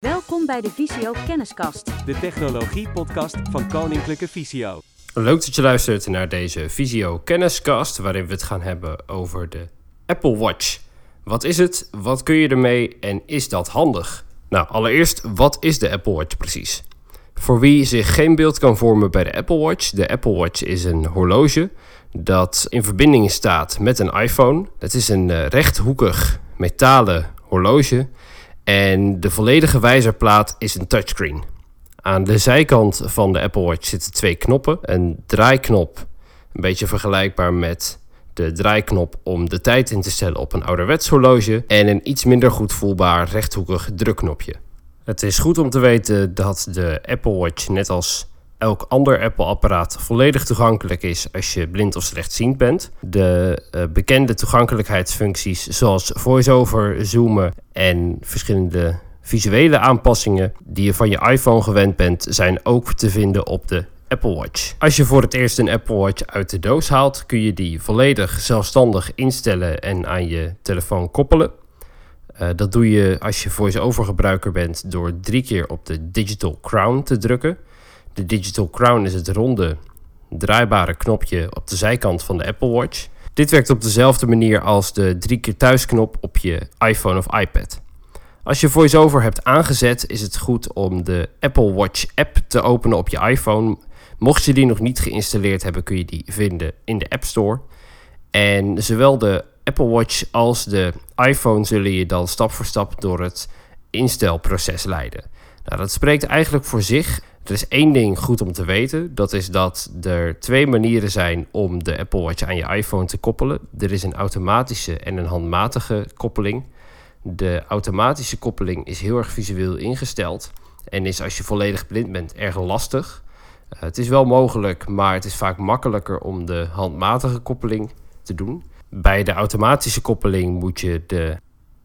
Welkom bij de Visio Kenniskast. de technologie-podcast van Koninklijke Visio. Leuk dat je luistert naar deze Visio Kenniscast, waarin we het gaan hebben over de Apple Watch. Wat is het? Wat kun je ermee? En is dat handig? Nou, allereerst, wat is de Apple Watch precies? Voor wie zich geen beeld kan vormen bij de Apple Watch, de Apple Watch is een horloge dat in verbinding staat met een iPhone. Het is een eh, rechthoekig metalen horloge en de volledige wijzerplaat is een touchscreen. Aan de zijkant van de Apple Watch zitten twee knoppen. Een draaiknop, een beetje vergelijkbaar met de draaiknop om de tijd in te stellen op een ouderwets horloge. En een iets minder goed voelbaar rechthoekig drukknopje. Het is goed om te weten dat de Apple Watch, net als elk ander Apple-apparaat, volledig toegankelijk is als je blind of slechtziend bent. De eh, bekende toegankelijkheidsfuncties zoals voice-over, zoomen en verschillende visuele aanpassingen die je van je iPhone gewend bent, zijn ook te vinden op de Apple Watch. Als je voor het eerst een Apple Watch uit de doos haalt, kun je die volledig zelfstandig instellen en aan je telefoon koppelen. Uh, dat doe je als je voice-over gebruiker bent door drie keer op de Digital Crown te drukken. De Digital Crown is het ronde draaibare knopje op de zijkant van de Apple Watch. Dit werkt op dezelfde manier als de drie keer thuisknop op je iPhone of iPad. Als je VoiceOver hebt aangezet, is het goed om de Apple Watch app te openen op je iPhone. Mocht je die nog niet geïnstalleerd hebben, kun je die vinden in de App Store. En zowel de Apple Watch als de iPhone zullen je dan stap voor stap door het instelproces leiden. Nou, dat spreekt eigenlijk voor zich. Er is één ding goed om te weten. Dat is dat er twee manieren zijn om de Apple Watch aan je iPhone te koppelen. Er is een automatische en een handmatige koppeling. De automatische koppeling is heel erg visueel ingesteld en is als je volledig blind bent erg lastig. Uh, het is wel mogelijk, maar het is vaak makkelijker om de handmatige koppeling te doen. Bij de automatische koppeling moet je de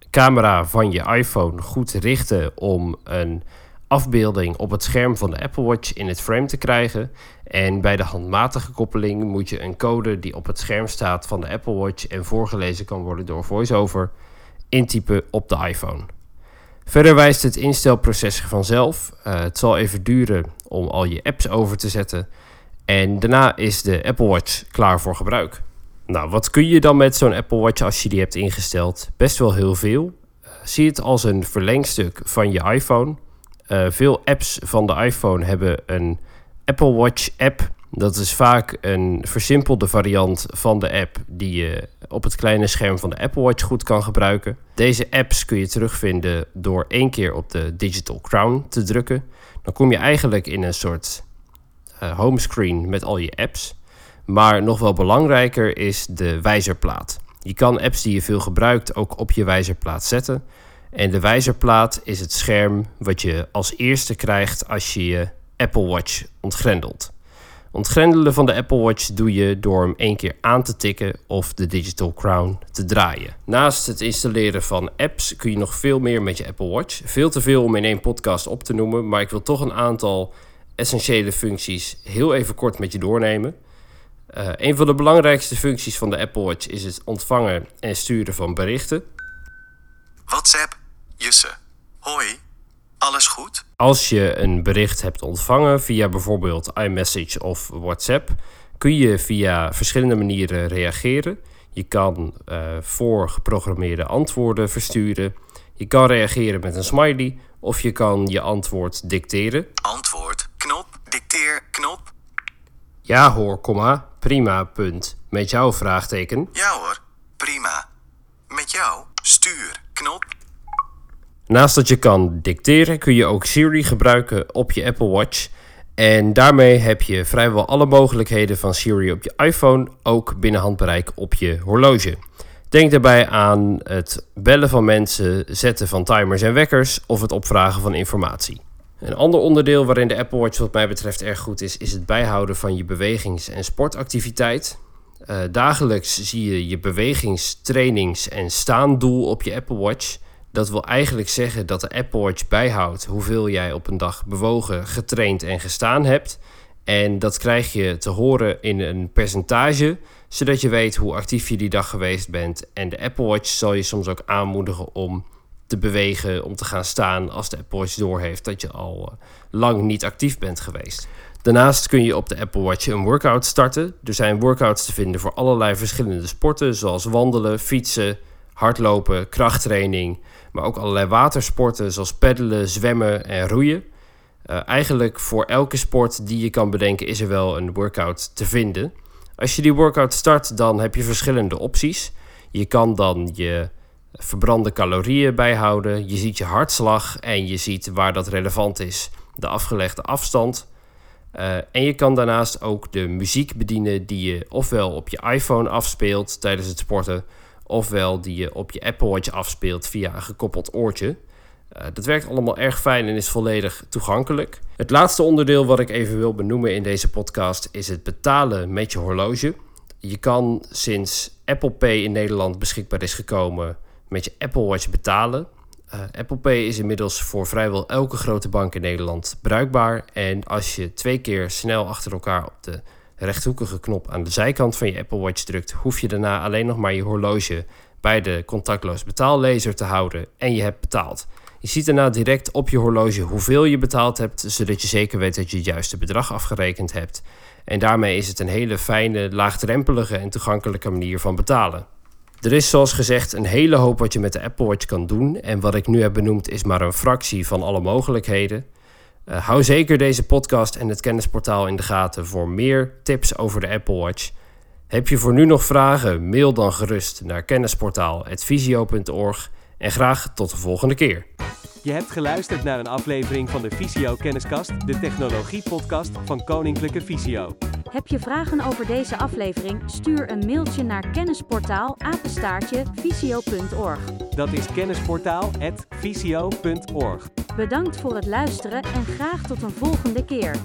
camera van je iPhone goed richten om een afbeelding op het scherm van de Apple Watch in het frame te krijgen. En bij de handmatige koppeling moet je een code die op het scherm staat van de Apple Watch en voorgelezen kan worden door VoiceOver intypen op de iPhone. Verder wijst het instelproces vanzelf. Uh, het zal even duren om al je apps over te zetten. En daarna is de Apple Watch klaar voor gebruik. Nou, wat kun je dan met zo'n Apple Watch als je die hebt ingesteld? Best wel heel veel. Uh, zie het als een verlengstuk van je iPhone. Uh, veel apps van de iPhone hebben een Apple Watch app dat is vaak een versimpelde variant van de app die je op het kleine scherm van de Apple Watch goed kan gebruiken. Deze apps kun je terugvinden door één keer op de Digital Crown te drukken. Dan kom je eigenlijk in een soort uh, homescreen met al je apps. Maar nog wel belangrijker is de wijzerplaat. Je kan apps die je veel gebruikt ook op je wijzerplaat zetten. En de wijzerplaat is het scherm wat je als eerste krijgt als je je Apple Watch ontgrendelt. Ontgrendelen van de Apple Watch doe je door hem één keer aan te tikken of de Digital Crown te draaien. Naast het installeren van apps kun je nog veel meer met je Apple Watch. Veel te veel om in één podcast op te noemen, maar ik wil toch een aantal essentiële functies heel even kort met je doornemen. Uh, een van de belangrijkste functies van de Apple Watch is het ontvangen en sturen van berichten. WhatsApp, Jusse. Hoi, alles goed? Als je een bericht hebt ontvangen via bijvoorbeeld iMessage of WhatsApp, kun je via verschillende manieren reageren. Je kan uh, voorgeprogrammeerde antwoorden versturen. Je kan reageren met een smiley of je kan je antwoord dicteren. Antwoord, knop, dicteer, knop. Ja hoor, komma, prima, punt. Met jou, vraagteken. Ja hoor, prima. Met jou, stuur, knop. Naast dat je kan dicteren, kun je ook Siri gebruiken op je Apple Watch. En daarmee heb je vrijwel alle mogelijkheden van Siri op je iPhone ook binnen handbereik op je horloge. Denk daarbij aan het bellen van mensen, zetten van timers en wekkers of het opvragen van informatie. Een ander onderdeel waarin de Apple Watch wat mij betreft erg goed is, is het bijhouden van je bewegings- en sportactiviteit. Uh, dagelijks zie je je bewegings-, trainings- en staandoel op je Apple Watch. Dat wil eigenlijk zeggen dat de Apple Watch bijhoudt hoeveel jij op een dag bewogen, getraind en gestaan hebt. En dat krijg je te horen in een percentage, zodat je weet hoe actief je die dag geweest bent. En de Apple Watch zal je soms ook aanmoedigen om te bewegen, om te gaan staan als de Apple Watch doorheeft dat je al eh, lang niet actief bent geweest. Daarnaast kun je op de Apple Watch een workout starten. Er zijn workouts te vinden voor allerlei verschillende sporten, zoals wandelen, fietsen, hardlopen, krachttraining, maar ook allerlei watersporten zoals peddelen, zwemmen en roeien. Uh, eigenlijk voor elke sport die je kan bedenken is er wel een workout te vinden. Als je die workout start, dan heb je verschillende opties. Je kan dan je verbrande calorieën bijhouden, je ziet je hartslag en je ziet waar dat relevant is, de afgelegde afstand. Uh, en je kan daarnaast ook de muziek bedienen die je ofwel op je iPhone afspeelt tijdens het sporten, ofwel die je op je Apple Watch afspeelt via een gekoppeld oortje. Uh, dat werkt allemaal erg fijn en is volledig toegankelijk. Het laatste onderdeel wat ik even wil benoemen in deze podcast is het betalen met je horloge. Je kan sinds Apple Pay in Nederland beschikbaar is gekomen met je Apple Watch betalen. Uh, Apple Pay is inmiddels voor vrijwel elke grote bank in Nederland bruikbaar. En als je twee keer snel achter elkaar op de rechthoekige knop aan de zijkant van je Apple Watch drukt, hoef je daarna alleen nog maar je horloge bij de contactloos betaallezer te houden en je hebt betaald. Je ziet daarna direct op je horloge hoeveel je betaald hebt, zodat je zeker weet dat je het juiste bedrag afgerekend hebt. En daarmee is het een hele fijne, laagdrempelige en toegankelijke manier van betalen. Er is zoals gezegd een hele hoop wat je met de Apple Watch kan doen. En wat ik nu heb benoemd is maar een fractie van alle mogelijkheden. Uh, hou zeker deze podcast en het kennisportaal in de gaten voor meer tips over de Apple Watch. Heb je voor nu nog vragen? Mail dan gerust naar kennisportaal.visio.org en graag tot de volgende keer. Je hebt geluisterd naar een aflevering van de Visio Kenniskast, de technologie-podcast van Koninklijke Visio. Heb je vragen over deze aflevering? Stuur een mailtje naar kennisportaal apenstaartje visio.org. Dat is kennisportaal@visio.org. Bedankt voor het luisteren en graag tot een volgende keer.